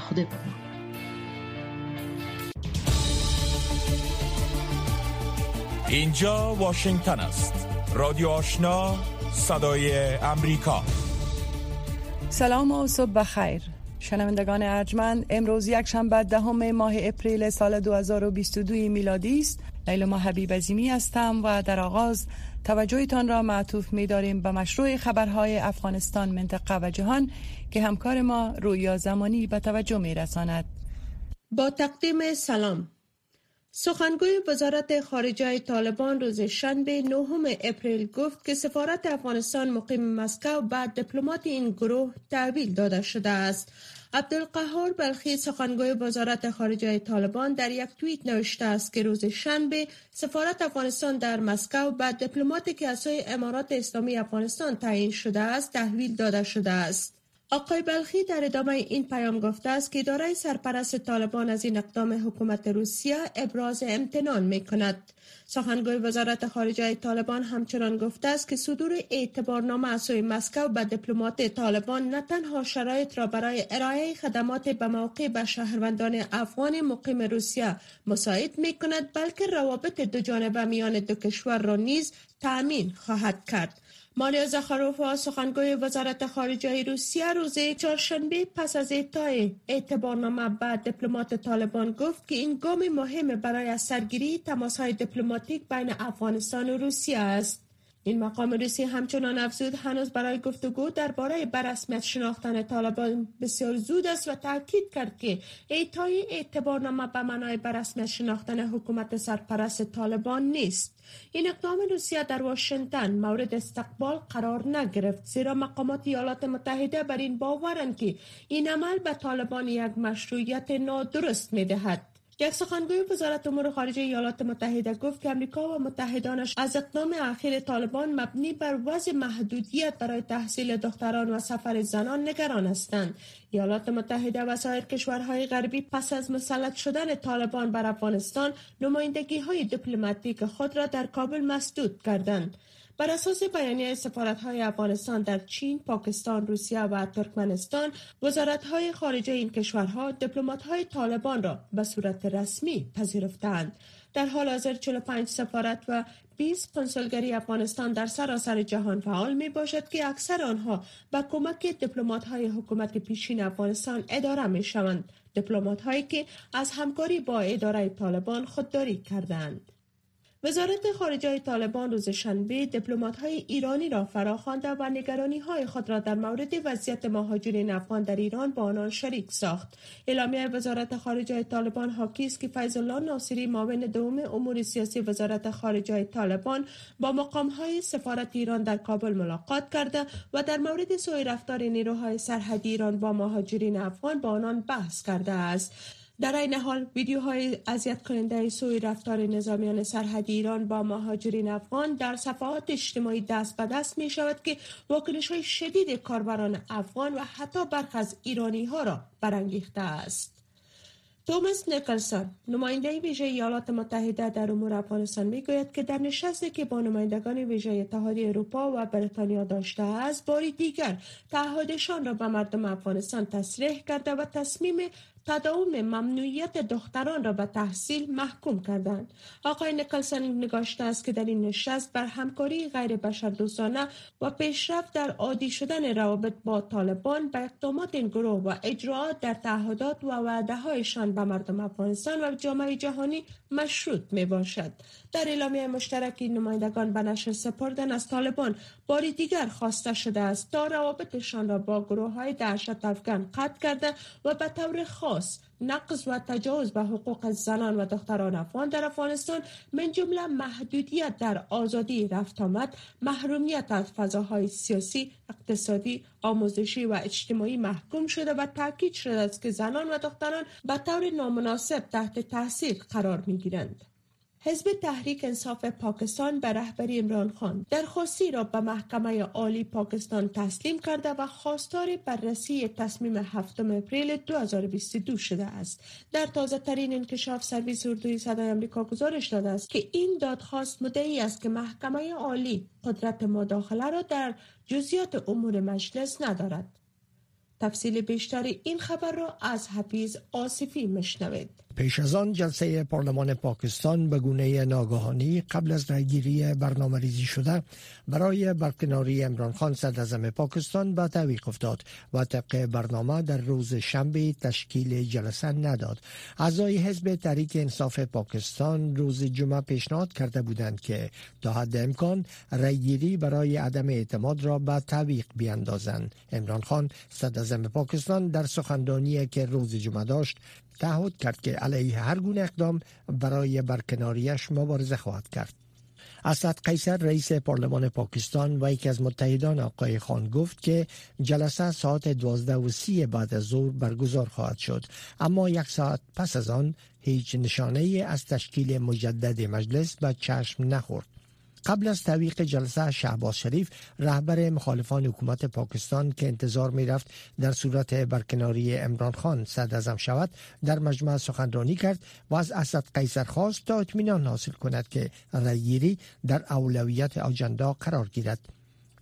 خدا بمان اینجا واشنگتن است. رادیو آشنا صدای امریکا. سلام و صبح بخیر. شنوندگان ارجمند امروز یک شنبه دهم ماه اپریل سال 2022 میلادی است. لیلا حبیب عزیمی هستم و در آغاز توجهتان را معطوف می داریم به مشروع خبرهای افغانستان منطقه و جهان که همکار ما رویا زمانی به توجه می رساند. با تقدیم سلام سخنگوی وزارت خارجه طالبان روز شنبه نهم اپریل گفت که سفارت افغانستان مقیم مسکو بعد دیپلمات این گروه تحویل داده شده است عبدالقهار بلخی سخنگوی وزارت خارجه طالبان در یک توییت نوشته است که روز شنبه سفارت افغانستان در مسکو بعد دیپلماتی که از امارات اسلامی افغانستان تعیین شده است تحویل داده شده است. آقای بلخی در ادامه این پیام گفته است که اداره سرپرست طالبان از این اقدام حکومت روسیه ابراز امتنان می کند. سخنگوی وزارت خارجه طالبان همچنان گفته است که صدور اعتبارنامه از سوی مسکو به دیپلمات طالبان نه تنها شرایط را برای ارائه خدمات به موقع به شهروندان افغان مقیم روسیه مساعد می کند بلکه روابط دو جانبه میان دو کشور را نیز تأمین خواهد کرد. مالیا زخاروفا سخنگوی وزارت خارجه روسیه روز چهارشنبه پس از اعطای اعتبارنامه به دیپلمات طالبان گفت که این گام مهم برای سرگیری تماسهای دیپلماتیک بین افغانستان و روسیه است. این مقام روسی همچنان افزود هنوز برای گفتگو درباره برسمیت شناختن طالبان بسیار زود است و تاکید کرد که اعطای اعتبارنامه به معنای برسمیت شناختن حکومت سرپرست طالبان نیست. این اقدام روسیه در واشنگتن مورد استقبال قرار نگرفت زیرا مقامات ایالات متحده بر این باورند که این عمل به طالبان یک مشروعیت نادرست می دهد یک سخنگوی وزارت امور خارجه ایالات متحده گفت که امریکا و متحدانش از اقدام اخیر طالبان مبنی بر وضع محدودیت برای تحصیل دختران و سفر زنان نگران هستند. ایالات متحده و سایر کشورهای غربی پس از مسلط شدن طالبان بر افغانستان نمایندگی های دیپلماتیک خود را در کابل مسدود کردند. بر اساس بیانیه سفارت های افغانستان در چین، پاکستان، روسیه و ترکمنستان، وزارت های خارجه این کشورها دیپلمات های طالبان را به صورت رسمی پذیرفتند. در حال حاضر 45 سفارت و 20 کنسولگری افغانستان در سراسر جهان فعال می باشد که اکثر آنها به کمک دیپلمات های حکومت پیشین افغانستان اداره می شوند. دیپلمات هایی که از همکاری با اداره طالبان خودداری کردند. وزارت خارجه طالبان روز شنبه های ایرانی را فراخوانده و نگرانی های خود را در مورد وضعیت مهاجرین افغان در ایران با آنان شریک ساخت. اعلامیه وزارت خارجه طالبان حاکی است که فیض الله ناصری معاون دوم امور سیاسی وزارت خارجه طالبان با مقام های سفارت ایران در کابل ملاقات کرده و در مورد سوء رفتار نیروهای سرحدی ایران با مهاجرین افغان با آنان بحث کرده است. در این حال ویدیوهای اذیت کننده سوی رفتار نظامیان سرحدی ایران با مهاجرین افغان در صفحات اجتماعی دست به دست می شود که واکنش های شدید کاربران افغان و حتی برخ از ایرانی ها را برانگیخته است. توماس نیکلسون نماینده ویژه ایالات متحده در امور افغانستان می‌گوید که در نشستی که با نمایندگان ویژه اتحادیه اروپا و بریتانیا داشته است باری دیگر تعهدشان را به مردم افغانستان تصریح کرده و تصمیم تداوم ممنوعیت دختران را به تحصیل محکوم کردند. آقای نیکلسون نگاشته است که در این نشست بر همکاری غیر بشردوستانه و پیشرفت در عادی شدن روابط با طالبان به اقدامات این گروه و اجراعات در تعهدات و وعده هایشان به مردم افغانستان و جامعه جهانی مشروط می باشد در اعلامیه مشترک نمایندگان به نشر سپردن از طالبان باری دیگر خواسته شده است تا روابطشان را با گروه های دهشت افغان قطع کرده و به طور خاص نقض و تجاوز به حقوق زنان و دختران افغان در افغانستان من جمله محدودیت در آزادی رفت آمد محرومیت از فضاهای سیاسی اقتصادی آموزشی و اجتماعی محکوم شده و تاکید شده است که زنان و دختران به طور نامناسب تحت تاثیر قرار می گیرند. حزب تحریک انصاف پاکستان به رهبری امران خان درخواستی را به محکمه عالی پاکستان تسلیم کرده و خواستار بررسی تصمیم هفتم اپریل 2022 شده است. در تازه ترین انکشاف سرویس اردوی صدای آمریکا گزارش داده است که این دادخواست مدعی است که محکمه عالی قدرت مداخله را در جزئیات امور مجلس ندارد. تفصیل بیشتر این خبر را از حفیظ آصفی مشنوید پیش از آن جلسه پارلمان پاکستان به گونه ناگهانی قبل از رایگیری برنامه ریزی شده برای برکناری امران خان صدر پاکستان به تعویق افتاد و طبق برنامه در روز شنبه تشکیل جلسه نداد. اعضای حزب تحریک انصاف پاکستان روز جمعه پیشنهاد کرده بودند که تا حد امکان رایگیری برای عدم اعتماد را به تعویق بیاندازند. امران خان صدر پاکستان در سخنرانی که روز جمعه داشت تعهد کرد که علیه هر گونه اقدام برای برکناریش مبارزه خواهد کرد. اسد قیصر رئیس پارلمان پاکستان و یکی از متحدان آقای خان گفت که جلسه ساعت 12 و سی بعد از ظهر برگزار خواهد شد. اما یک ساعت پس از آن هیچ نشانه از تشکیل مجدد مجلس به چشم نخورد. قبل از تعویق جلسه شهباز شریف رهبر مخالفان حکومت پاکستان که انتظار می رفت در صورت برکناری امران خان صدر شود در مجمع سخنرانی کرد و از اسد قیصر خواست تا اطمینان حاصل کند که رأیگیری در اولویت آجندا قرار گیرد.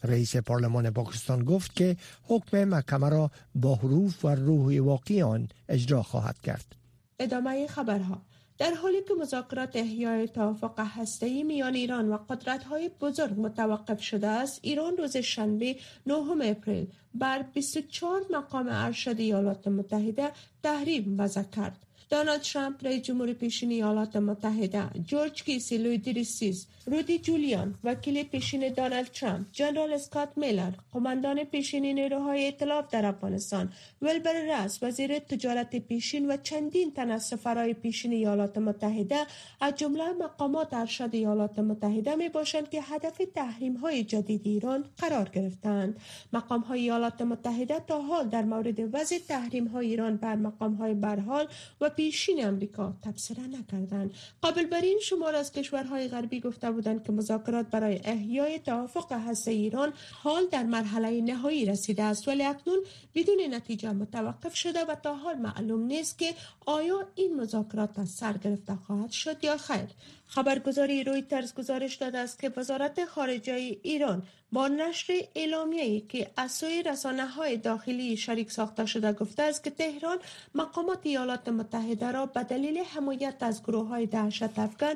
رئیس پارلمان پاکستان گفت که حکم محکمه را با حروف و روح واقعی آن اجرا خواهد کرد. ادامه خبرها در حالی که مذاکرات احیای توافق هسته‌ای میان ایران و قدرت‌های بزرگ متوقف شده است ایران روز شنبه 9 اپریل بر 24 مقام ارشد ایالات متحده تحریم وضع کرد دونالد ترامپ رئیس جمهور پیشین ایالات متحده جورج کیسی لویدریسیس رودی جولیانی وکیل پیشین دونالد ترامپ جنرال اسکات میلر قماندان پیشین نیروهای ائتلاف در افغانستان ولبر راس وزیر تجارت پیشین و چندین تن از سفرهای پیشین ایالات متحده از جمله مقامات ارشد ایالات متحده می باشند که هدف تحریم های جدید ایران قرار گرفتند. مقام های ایالات متحده تا حال در مورد وضع تحریم های ایران بر مقام های برحال و پیشین امریکا تبصره نکردند. قابل بر این شمار از کشورهای غربی گفته بودند که مذاکرات برای احیای توافق هسته ایران حال در مرحله نهایی رسیده است. ولی اکنون بدون نتیجه متوقف شده و تا حال معلوم نیست که آیا این مذاکرات از سر گرفته خواهد شد یا خیر. خبرگزاری رویترز گزارش داده است که وزارت خارجه ایران با نشر اعلامیه‌ای که از سوی رسانه های داخلی شریک ساخته شده گفته است که تهران مقامات ایالات متحده را به دلیل حمایت از گروه های دهشت افغان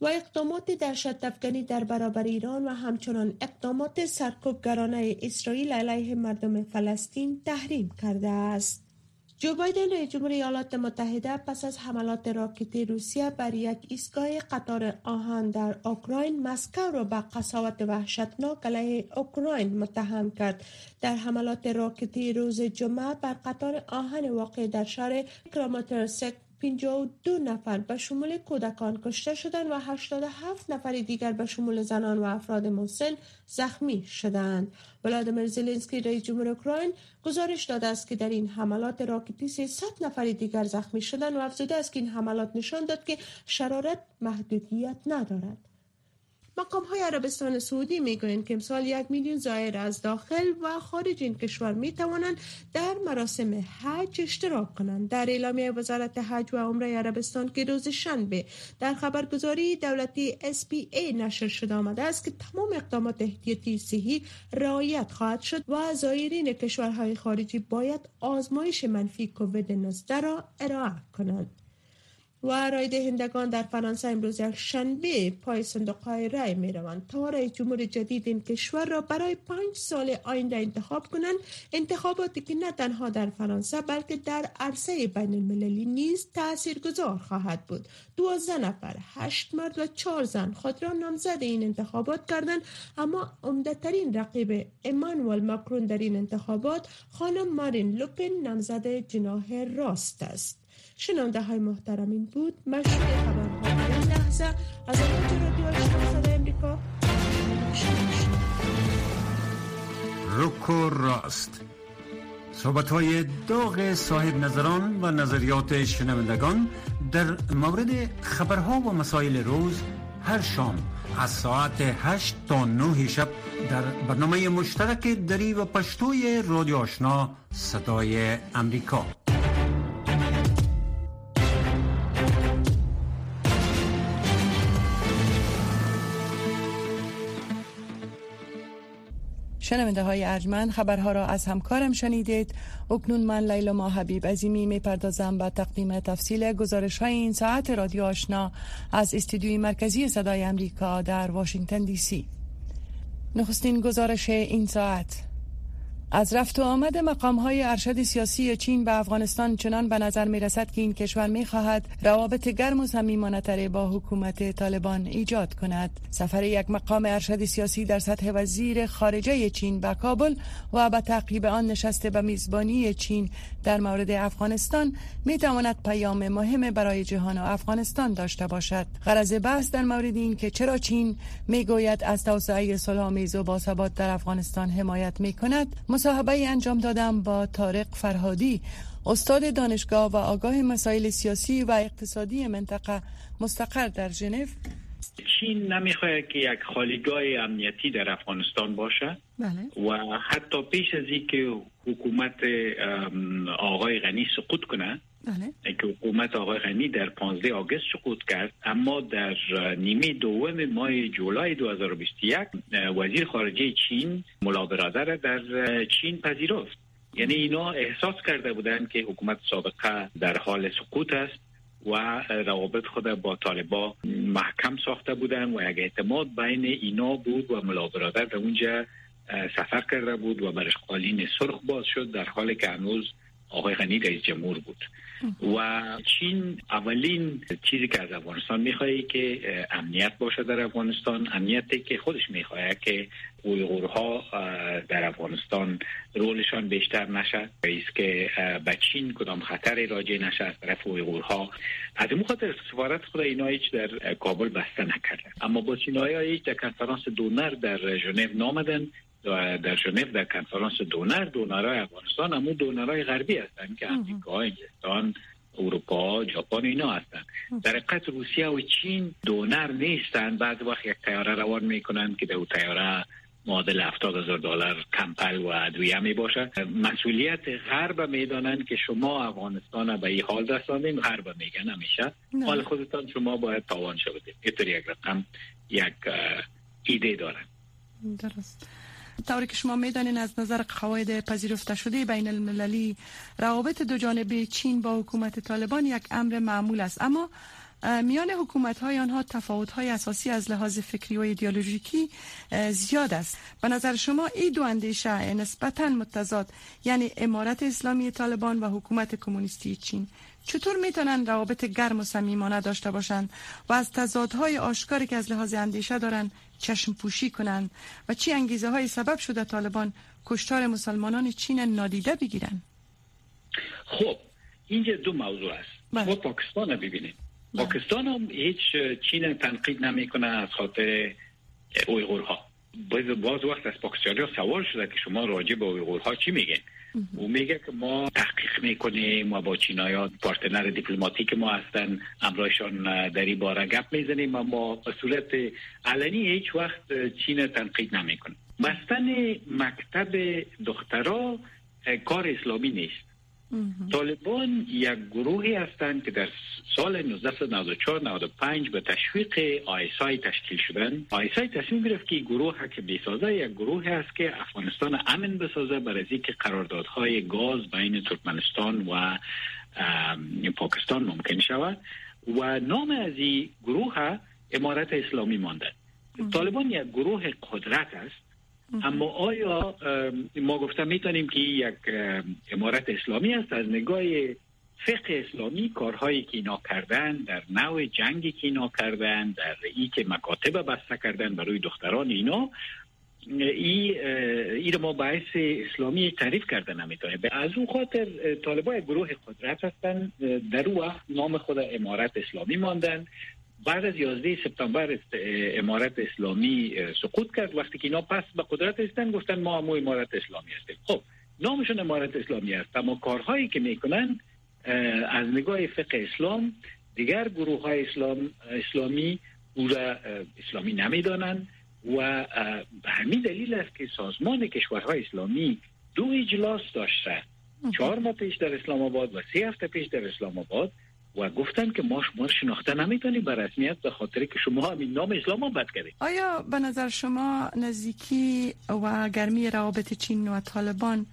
و اقدامات دهشت افغانی در برابر ایران و همچنان اقدامات سرکوبگرانه اسرائیل علیه مردم فلسطین تحریم کرده است. جو بایدن رئیس جمهور ایالات متحده پس از حملات راکتی روسیه بر یک ایستگاه قطار آهن در اوکراین مسکو را به قساوت وحشتناک علیه اوکراین متهم کرد. در حملات راکتی روز جمعه بر قطار آهن واقع در شهر کراماتورسک 52 نفر به شمول کودکان کشته شدند و 87 نفر دیگر به شمول زنان و افراد مسن زخمی شدند. ولادیمیر زلنسکی رئیس جمهور اوکراین گزارش داده است که در این حملات راکتی 300 نفر دیگر زخمی شدند و افزوده است که این حملات نشان داد که شرارت محدودیت ندارد. مقام های عربستان سعودی می گویند که امسال یک میلیون زائر از داخل و خارج این کشور می توانند در مراسم حج اشتراک کنند. در اعلامیه وزارت حج و عمره عربستان که روز شنبه در خبرگزاری دولتی SPA نشر شده آمده است که تمام اقدامات احتیاطی صحی رعایت خواهد شد و زائرین کشورهای خارجی باید آزمایش منفی کووید 19 را ارائه کنند. و رای دهندگان در فرانسه امروز یک شنبه پای صندوق های رای می روند تا جمهور جدید این کشور را برای پنج سال آینده انتخاب کنند. انتخاباتی که نه تنها در فرانسه بلکه در عرصه بین المللی نیز تأثیر گذار خواهد بود. دوازده نفر هشت مرد و چهار زن خود را نامزد این انتخابات کردند. اما عمدهترین رقیب امانوئل ماکرون در این انتخابات خانم مارین لوپن نامزد جناح راست است. شنونده های محترم این بود مشروع خبرهای این لحظه از آنجا رادیو صدای امریکا. روکو راست. صحبت های داغ صاحب نظران و نظریات شنوندگان در مورد خبرها و مسائل روز هر شام از ساعت 8 تا 9 شب در برنامه مشترک دری و پشتوی رادیو آشنا صدای امریکا. شنونده های ارجمند خبرها را از همکارم شنیدید. اکنون من لیلا ما حبیب عزیمی می پردازم به تقدیم تفصیل گزارش های این ساعت رادیو آشنا از استودیوی مرکزی صدای امریکا در واشنگتن دی سی. نخستین گزارش این ساعت. از رفت و آمد مقام های ارشد سیاسی چین به افغانستان چنان به نظر می رسد که این کشور می خواهد روابط گرم و صمیمانه با حکومت طالبان ایجاد کند. سفر یک مقام ارشد سیاسی در سطح وزیر خارجه چین به کابل و به تعقیب آن نشسته به میزبانی چین در مورد افغانستان می تواند پیام مهم برای جهان و افغانستان داشته باشد. غرض بحث در مورد این که چرا چین می گوید از توسعه صلحآمیز و باثبات در افغانستان حمایت می کند مصاحبه انجام دادم با طارق فرهادی استاد دانشگاه و آگاه مسائل سیاسی و اقتصادی منطقه مستقر در ژنو چین نمی‌خواهد که یک خالیگاه امنیتی در افغانستان باشه بله. و حتی پیش از اینکه حکومت آقای غنی سقوط کنه بله. که حکومت آقای غنی در 15 آگست سقوط کرد اما در نیمه دوم ماه جولای 2021 وزیر خارجه چین ملا برادر در چین پذیرفت یعنی اینا احساس کرده بودند که حکومت سابقه در حال سقوط است و روابط خود با طالبا محکم ساخته بودن و یک اعتماد بین اینا بود و ملا برادر در اونجا سفر کرده بود و برش قالین سرخ باز شد در حالی که هنوز آقای غنی رئیس جمهور بود. و چین اولین چیزی که از افغانستان می‌خواهی که امنیت باشه در افغانستان امنیتی که خودش می‌خواهد که اویغورها در افغانستان رولشان بیشتر نشه است که به چین کدام خطر راجع نشه از طرف اویغورها. از این خاطر سفارت خود اینا هیچ در کابل بسته نکرده. اما با چینایی هیچ در کنفرانس دونر در ژنو نامدن. در ژنو در کنفرانس دونر دونرهای افغانستان همون دونرهای غربی هستند که امریکا انگلستان اروپا ژاپن اینا هستند در حقیقت روسیه و چین دونر نیستند بعد وقت یک تیاره روان می‌کنند که در تیاره معادل 70 هزار دلار کمپل و ادویه می باشه مسئولیت غرب می‌دانند که شما افغانستان به این حال رساندین. غرب میگن همیشه. حال خودتان شما باید تاوان شوید اینطور یک رقم یک ایده دارن. درست. طوری که شما می‌دانین از نظر قواعد پذیرفته شده بین المللی روابط دو جانبه چین با حکومت طالبان یک امر معمول است. اما میان حکومت های آنها تفاوت های اساسی از لحاظ فکری و ایدئولوژیکی زیاد است. به نظر شما این دو اندیشه نسبتا متضاد یعنی امارت اسلامی طالبان و حکومت کمونیستی چین چطور می‌تونن روابط گرم و صمیمانه داشته باشند و از تضادهای آشکاری که از لحاظ اندیشه دارند چشم پوشی کنند و چی انگیزه های سبب شده طالبان کشتار مسلمانان چین نادیده بگیرن خب اینجا دو موضوع است بله. ما پاکستان رو ببینیم بله. پاکستان هم هیچ چین تنقید نمی‌کنه از خاطر اویغورها باز وقت از پاکستانی سوال شده که شما راجع به اویغورها چی میگین او میگه که ما تحقیق می‌کنیم و با چینایان پارتنر دیپلماتیک ما هستن امرایشان در این باره گپ می‌زنیم اما به صورت علنی هیچ وقت چین تنقید نمی‌کنه بستن مکتب دخترا کار اسلامی نیست طالبان یک گروهی هستند که در سال 1994 95 به تشویق آیسای تشکیل شدن آیسای تصمیم گرفت که گروه که بسازه یک گروه است که افغانستان امن بسازه برای اینکه قراردادهای گاز بین ترکمنستان و پاکستان ممکن شود و نام از این گروه امارت اسلامی مانده. طالبان یک گروه قدرت است. اما آیا ما گفتم می‌تونیم که یک امارت اسلامی است از نگاه فقه اسلامی کارهایی که اینا کردن در نوع جنگی که اینا کردن در ای که مکاتب بسته کردن برای دختران اینا ای, ای ما باعث اسلامی تعریف کردن نمی‌تونه. از اون خاطر طالبای گروه قدرت هستن در او نام خود امارت اسلامی ماندن. بعد از 11 سپتامبر امارت اسلامی سقوط کرد وقتی که اینا پس به قدرت هستن گفتن ما هم امارت اسلامی هستیم خب نامشون امارت اسلامی است اما کارهایی که می‌کنن از نگاه فقه اسلام دیگر گروه های اسلام اسلامی او را اسلامی نمی‌دانند و به همین دلیل است که سازمان کشورهای اسلامی دو اجلاس داشته چهار ماه پیش در اسلام آباد و سه هفته پیش در اسلام آباد و گفتن که ما شما شناخته نمی‌تونیم به رسمیت به خاطر که شما همین نام اسلام بد کردید آیا به نظر شما نزدیکی و گرمی روابط چین و طالبان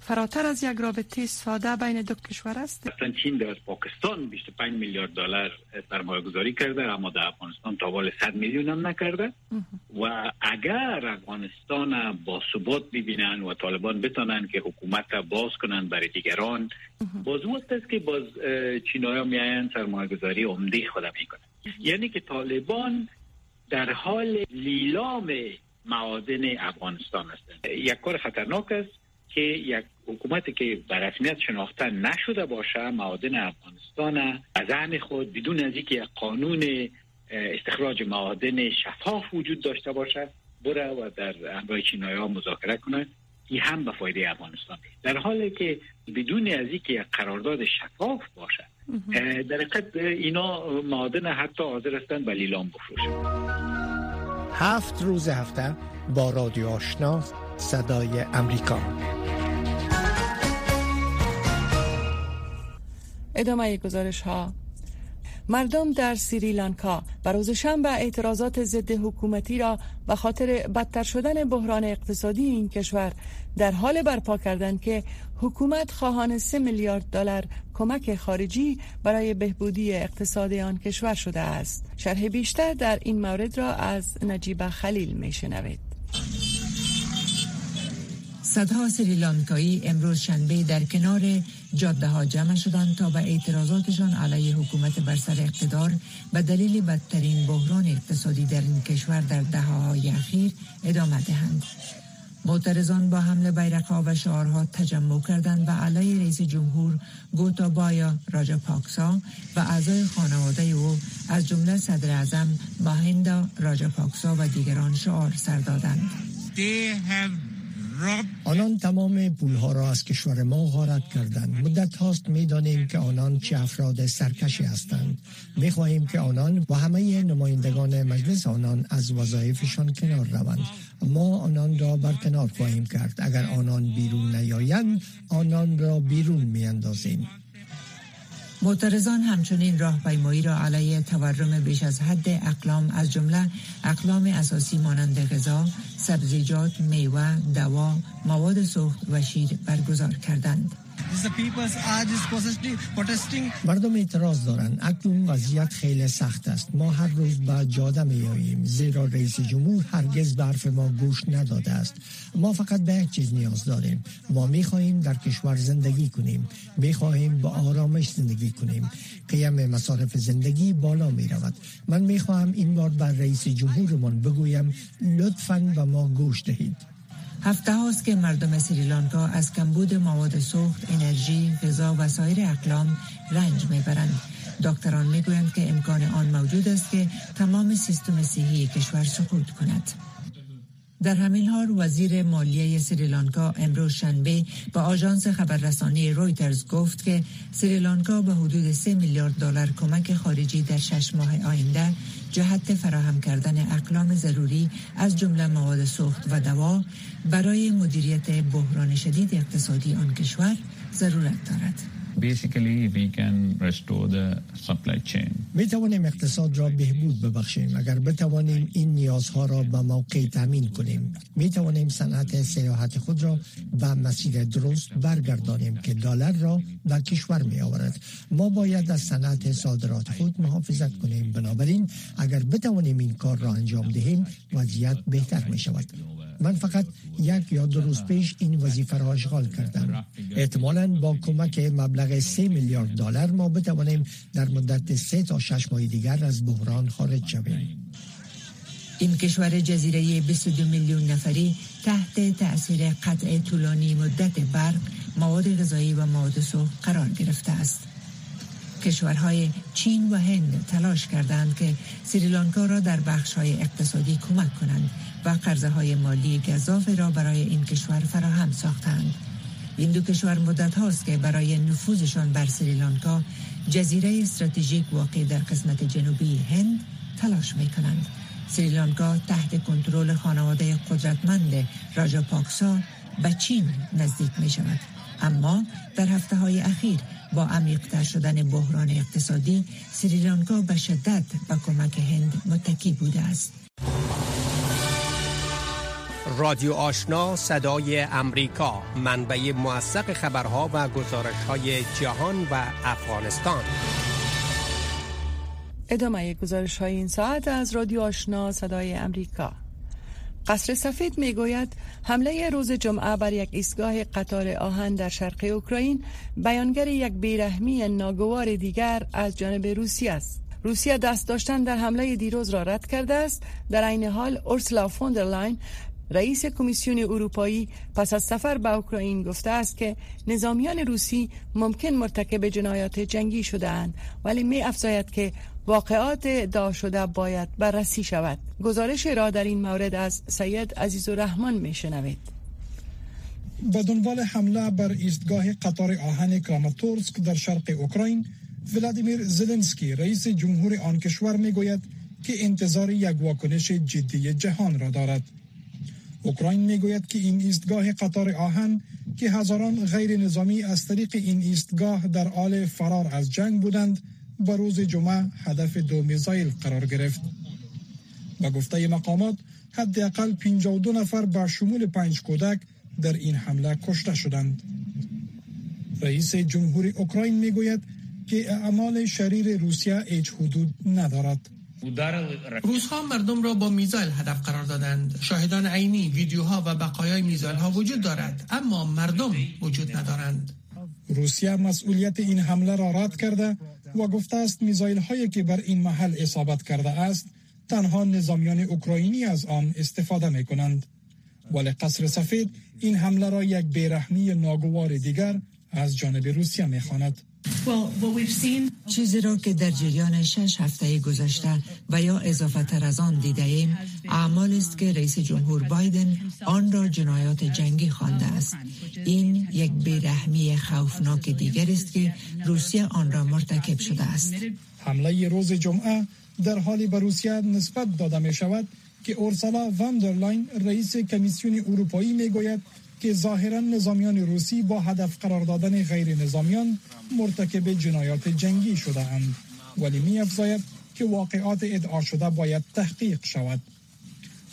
فراتر از یک رابطه ساده بین دو کشور است؟ چین در پاکستان 25 میلیارد دلار سرمایه گذاری کرده اما در افغانستان تا 100 میلیون هم نکرده. و اگر افغانستان با ثبات ببینن و طالبان بتانن که حکومت باز کنن برای دیگران باز است که باز چینایا میاین سرمایه گذاری عمده خود می‌کنن. یعنی که طالبان در حال لیلام معادن افغانستان هستند. یک کار خطرناک است. که یک حکومتی که به رسمیت شناخته نشده باشه معادن افغانستان از خود بدون از اینکه قانون استخراج معادن شفاف وجود داشته باشه بره و در همراه چینایی ها مذاکره کنه. این هم به فایده افغانستان. در حالی که بدون از اینکه قرارداد شفاف باشه در حقیقت اینا معادن حتی حاضر هستند به لیلام بفروشن. هفت روز هفته با رادیو آشنا صدای امریکا ادامه گزارش ها مردم در سریلانکا به روز شنبه اعتراضات ضد حکومتی را به خاطر بدتر شدن بحران اقتصادی این کشور در حال برپا کردند که حکومت خواهان 3 میلیارد دلار کمک خارجی برای بهبودی اقتصاد آن کشور شده است. شرح بیشتر در این مورد را از نجیب خلیل می شنوید. صدها سریلانکایی امروز شنبه در کنار جاده ها جمع شدند تا به اعتراضاتشان علیه حکومت بر سر اقتدار به دلیل بدترین بحران اقتصادی در این کشور در دهه های اخیر ادامه دهند. معترضان با حمل بیرقها و شعارها تجمع کردند و علیه رئیس جمهور گوتابایا راجا پاکسا و اعضای خانواده او از جمله صدر اعظم ماهندا راجا پاکسا و دیگران شعار سر دادند. آنان تمام پولها را از کشور ما غارت کردند. مدت هاست می دانیم که آنان چه افراد سرکشی هستند. می خواهیم که آنان و همه نمایندگان مجلس آنان از وظایفشان کنار روند. ما آنان را برکنار خواهیم کرد. اگر آنان بیرون نیایند آنان را بیرون می اندازیم معترضان همچنین راهپیمایی را علیه تورم بیش از حد اقلام از جمله اقلام اساسی مانند غذا، سبزیجات، میوه، دوا، مواد سوخت و شیر برگزار کردند. مردم اعتراض دارند اکنون وضعیت خیلی سخت است. ما هر روز به جاده می آییم زیرا رئیس جمهور هرگز به حرف ما گوش نداده است. ما فقط به یک چیز نیاز داریم. ما می خواهیم در کشور زندگی کنیم. می خواهیم با آرامش زندگی کنیم. قیم مصارف زندگی بالا می رود من می خواهم این بار بر رئیس جمهورمان بگویم لطفا به ما گوش دهید. هفته هاست که مردم سریلانکا از کمبود مواد سوخت، انرژی، غذا و سایر اقلام رنج می‌برند. دکتران می‌گویند که امکان آن موجود است که تمام سیستم صحی کشور سقوط کند. در همین حال وزیر مالیه سریلانکا امروز شنبه با آژانس خبررسانی رویترز گفت که سریلانکا به حدود 3 میلیارد دلار کمک خارجی در شش ماه آینده جهت فراهم کردن اقلام ضروری از جمله مواد سوخت و دوا برای مدیریت بحران شدید اقتصادی آن کشور ضرورت دارد. Basically we can restore the supply chain. می توانیم اقتصاد را بهبود ببخشیم. اگر بتوانیم این نیازها را به موقع تامین کنیم می توانیم صنعت سیاحت خود را به مسیر درست برگردانیم که دلار را به کشور می آورد ما باید از صنعت صادرات خود محافظت کنیم. بنابراین اگر بتوانیم این کار را انجام دهیم وضعیت بهتر می شود من فقط یک یا دو روز پیش این وظیفه را اشغال کردم. احتمالا با کمک مبلغ 3 میلیارد دلار ما بتوانیم در مدت سه تا شش ماه دیگر از بحران خارج شویم. این کشور جزیره 22 میلیون نفری تحت تأثیر قطع طولانی مدت برق مواد غذایی و مواد سوخت قرار گرفته است. کشورهای چین و هند تلاش کردند که سریلانکا را در بخش های اقتصادی کمک کنند و قرضه های مالی گذاف را برای این کشور فراهم ساختند. این دو کشور مدت هاست که برای نفوذشان بر سریلانکا جزیره استراتژیک واقع در قسمت جنوبی هند تلاش می کنند. سریلانکا تحت کنترل خانواده قدرتمند راجا پاکسا به چین نزدیک می شود. اما در هفته های اخیر با عمیقتر شدن بحران اقتصادی سریلانکا به شدت به کمک هند متکی بوده است. رادیو آشنا صدای امریکا منبع موثق خبرها و گزارش های جهان و افغانستان ادامه گزارش های این ساعت از رادیو آشنا صدای امریکا قصر سفید می گوید حمله روز جمعه بر یک ایستگاه قطار آهن در شرق اوکراین بیانگر یک بیرحمی ناگوار دیگر از جانب روسیه است. روسیه دست داشتن در حمله دیروز را رد کرده است در عین حال اورسلا فوندرلاین رئیس کمیسیون اروپایی پس از سفر به اوکراین گفته است که نظامیان روسی ممکن مرتکب جنایات جنگی شده اند ولی می افزاید که واقعات ادعا شده باید بررسی شود. گزارش را در این مورد از سید عزیز الرحمن می شنوید به دنبال حمله بر ایستگاه قطار آهن کراماتورسک در شرق اوکراین ولادیمیر زلنسکی رئیس جمهور آن کشور می گوید که انتظار یک واکنش جدی جهان را دارد. اوکراین می‌گوید که این ایستگاه قطار آهن که هزاران غیر نظامی از طریق این ایستگاه در حال فرار از جنگ بودند به روز جمعه هدف دو میزایل قرار گرفت. با گفته مقامات حداقل 52 نفر با شمول پنج کودک در این حمله کشته شدند. رئیس جمهور اوکراین می‌گوید که اعمال شریر روسیه هیچ حدود ندارد. روزها مردم را با میزایل هدف قرار دادند. شاهدان عینی ویدیوها و بقایای میزایل ها وجود دارد اما مردم وجود ندارند. روسیه مسئولیت این حمله را رد کرده و گفته است میزایل هایی که بر این محل اصابت کرده است تنها نظامیان اوکراینی از آن استفاده می کنند ولی قصر سفید این حمله را یک بیرحمی ناگوار دیگر از جانب روسیه می خواند. چیزی را که در جریان شش هفته گذشته و یا اضافه تر از آن دیده ایم اعمال است که رئیس جمهور بایدن آن را جنایات جنگی خوانده است. این یک بیرحمی خوفناک دیگر است که روسیه آن را مرتکب شده است. حمله روز جمعه در حالی به روسیه نسبت داده می شود که اورسولا فوندرلاین رئیس کمیسیون اروپایی می گوید که ظاهرا نظامیان روسی با هدف قرار دادن غیر نظامیان مرتکب جنایات جنگی شده اند ولی می افزاید که واقعات ادعا شده باید تحقیق شود.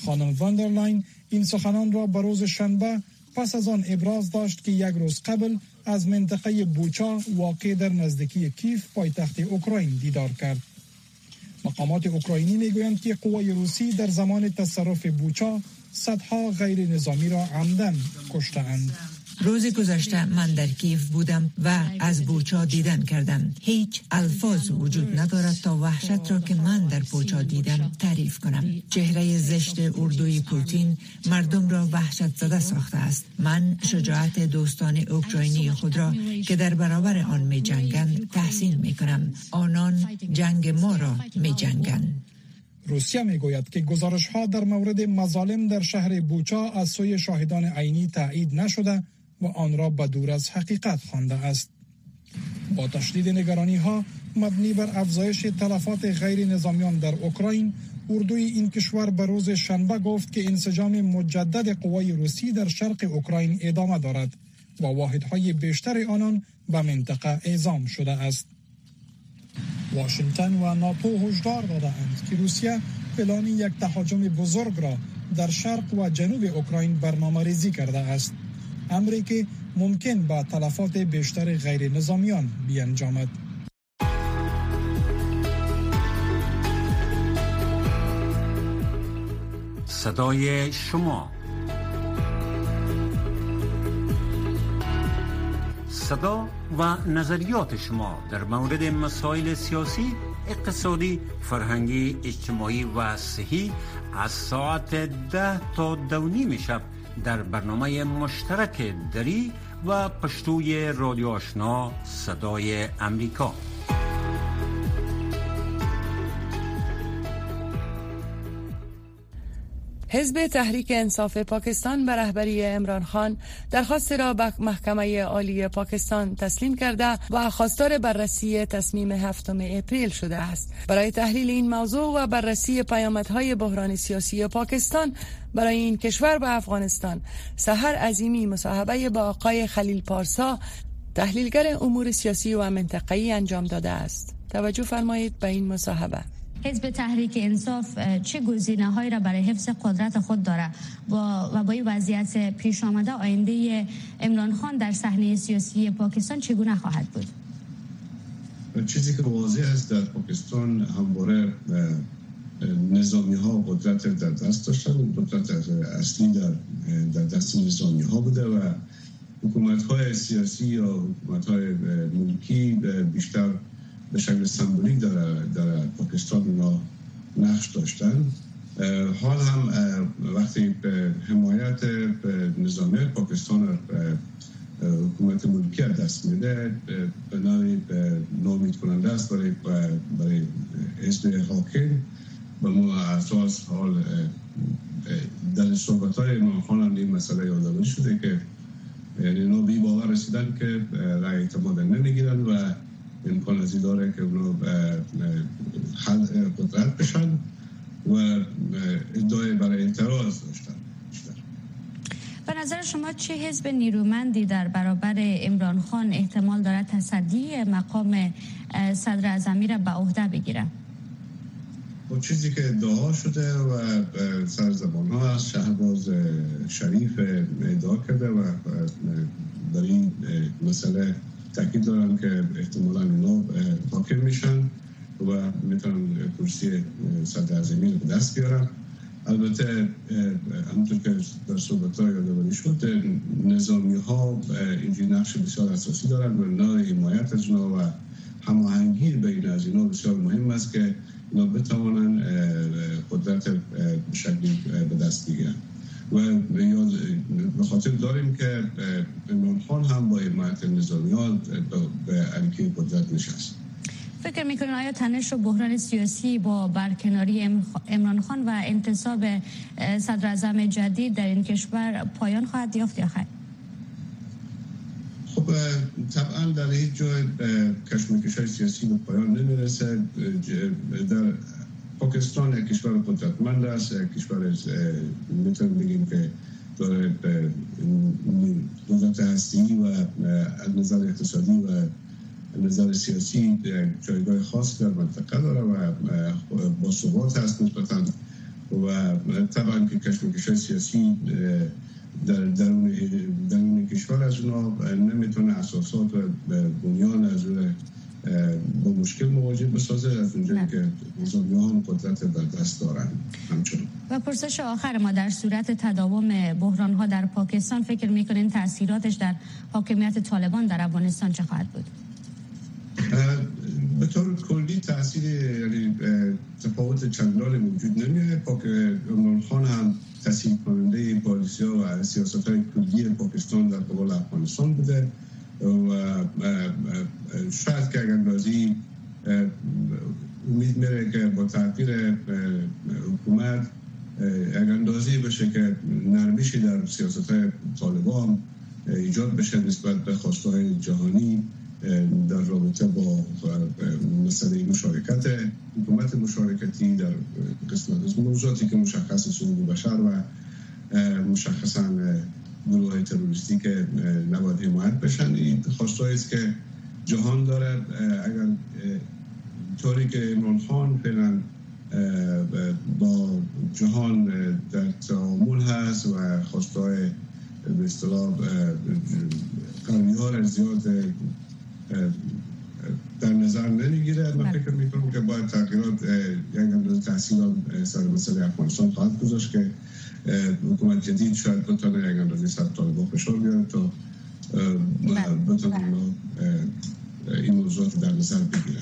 خانم فوندرلاین این سخنان را به روز شنبه پس از آن ابراز داشت که یک روز قبل از منطقه بوچا واقع در نزدیکی کیف پایتخت اوکراین دیدار کرد. مقامات اوکراینی می‌گویند که قوای روسی در زمان تصرف بوچا صدها غیر نظامی را عمداً کشتند. روز گذشته من در کیف بودم و از بوچا دیدن کردم. هیچ الفاظ وجود ندارد تا وحشت را که من در بوچا دیدم تعریف کنم. چهره زشت اردوی پوتین مردم را وحشت زده ساخته است. من شجاعت دوستان اوکراینی خود را که در برابر آن می جنگند تحسین می کنم آنان جنگ ما را می جنگند روسیه می گوید که گزارش ها در مورد مظالم در شهر بوچا از سوی شاهدان عینی تایید نشده و آن را به دور از حقیقت خوانده است. با تشدید نگرانی ها مبنی بر افزایش تلفات غیر نظامیان در اوکراین اردوی این کشور به روز شنبه گفت که انسجام مجدد قوای روسی در شرق اوکراین ادامه دارد و واحدهای بیشتر آنان به منطقه اعزام شده است. واشنگتن و ناتو هشدار دادند که روسیه پلان یک تهاجم بزرگ را در شرق و جنوب اوکراین برنامه ریزی کرده است. امری که ممکن با تلفات بیشتر غیر نظامیان بیانجامد. صدای شما. صدا و نظریات شما در مورد مسائل سیاسی اقتصادی فرهنگی اجتماعی و صحی از ساعت ده تا دو شب در برنامه مشترک دری و پشتوی رادیو آشنا صدای امریکا. حزب تحریک انصاف پاکستان به رهبری امران خان درخواست را به محکمه عالی پاکستان تسلیم کرده و خواستار بررسی تصمیم هفتم اپریل شده است. برای تحلیل این موضوع و بررسی پیامدهای بحران سیاسی پاکستان برای این کشور و افغانستان سهر عظیمی مصاحبه با آقای خلیل پارسا تحلیلگر امور سیاسی و منطقه‌ای انجام داده است. توجه فرمایید به این مصاحبه. حزب تحریک انصاف چه گزینه هایی را برای حفظ قدرت خود داره و با این وضعیت پیش آمده آینده امران خان در صحنه سیاسی پاکستان چگونه خواهد بود؟ چیزی که واضح است در پاکستان همواره نظامی ها قدرت در دست داشتن قدرت اصلی در, در دست نظامی ها بوده و حکومت های سیاسی یا حکومت های ملکی بیشتر به شکل سمبولیک در, در پاکستان اونا نقش داشتن. حال هم وقتی به حمایت نظامی پاکستان حکومت ملکی دست میده به نوعی نامید کننده است برای برای حزب حاکم. به ما اساس حال در صحبت های امام خان هم این مسئله یادآوری شده که یعنی اینا بی باور رسیدن که رای اعتماد نمی‌گیرن و امکان ازی داره که اونا قدرت بشن و ادعای برای اعتراض داشتن به نظر شما چه حزب نیرومندی در برابر امران خان احتمال دارد تصدی مقام صدر اعظمی را به عهده بگیره؟ و خب چیزی که ادعا شده و سر زبان ها از شهباز شریف ادعا کرده و در این مسئله تاکید دارم که احتمالا اینا حاکم میشن و می‌تونن کرسی صدر اعظمی رو دست بیارن. البته همونطور که در صحبت ها یادواری شد نظامی ها اینجوری نقش بسیار اساسی دارن و نوع حمایت از و هماهنگی بین از اینا بسیار مهم است که اینا بتوانن قدرت شکلی به دست بگیرن و به خاطر داریم که عمران خان هم با حمایت نظامیان به علیه قدرت نشست فکر می‌کنین آیا تنش و بحران سیاسی با برکناری امران خان و انتصاب صدر اعظم جدید در این کشور پایان خواهد یافت یا خیر؟ خب طبعا در هیچ جای کشمکش های سیاسی به پایان نمی‌رسه در پاکستان یک کشور قدرتمند است یک کشور می‌تونیم بگیم که داره قدرت هستی و نظر اقتصادی و نظر سیاسی جایگاه خاص در منطقه داره و با ثبات هست نسبتا و طبعا که کشمکش سیاسی در درون درون کشور از اونا نمی‌تونه اساسات و بنیان از اون با مشکل مواجه بسازه از اونجایی که هم قدرت در دست دارن. همچنان و پرسش آخر ما در صورت تداوم بحران ها در پاکستان فکر می‌کنین تاثیراتش در حاکمیت طالبان در افغانستان چه خواهد بود؟ به طور کلی تاثیر یعنی تفاوت چندانی وجود نمیاد پاک عمران خان هم تاثیر کننده پالیسی و سیاست های کلی پاکستان در قبال افغانستان بوده. و شاید که اگر بازی امید میره که با تغییر حکومت اگر اندازی بشه که نرمیشی در سیاست های طالبان ایجاد بشه نسبت به خواستهای جهانی در رابطه با مسئله مشارکت حکومت مشارکتی در قسمت از موضوعاتی که مشخص سنگو بشر و مشخصا گروه تروریستی که نباید حمایت بشن. این خواستهایی است که جهان داره اگر طوری که امران خان فعلا با جهان در تعامل هست و خواستهای به اصطلاح ها زیاد در نظر نمی‌گیره. من فکر می‌کنم که باید تغییرات یک اندازه تحصیل سر مسئله افغانستان خواهد گذاشت که حکومت جدید شاید بتونه یک اندازه سر طالبان فشار بیاره تا بتونه این موضوعات در نظر بگیره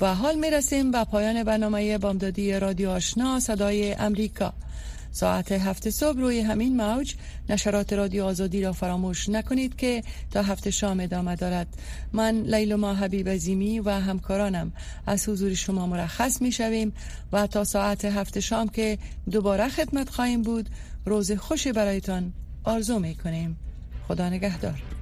و حال می رسیم به پایان برنامه بامدادی رادیو آشنا صدای امریکا. ساعت هفت صبح روی همین موج نشرات رادیو آزادی را فراموش نکنید که تا هفت شام ادامه دارد. من لیلما حبیب زیمی و همکارانم از حضور شما مرخص می شویم و تا ساعت هفت شام که دوباره خدمت خواهیم بود روز خوشی برایتان آرزو می کنیم. خدا نگهدار.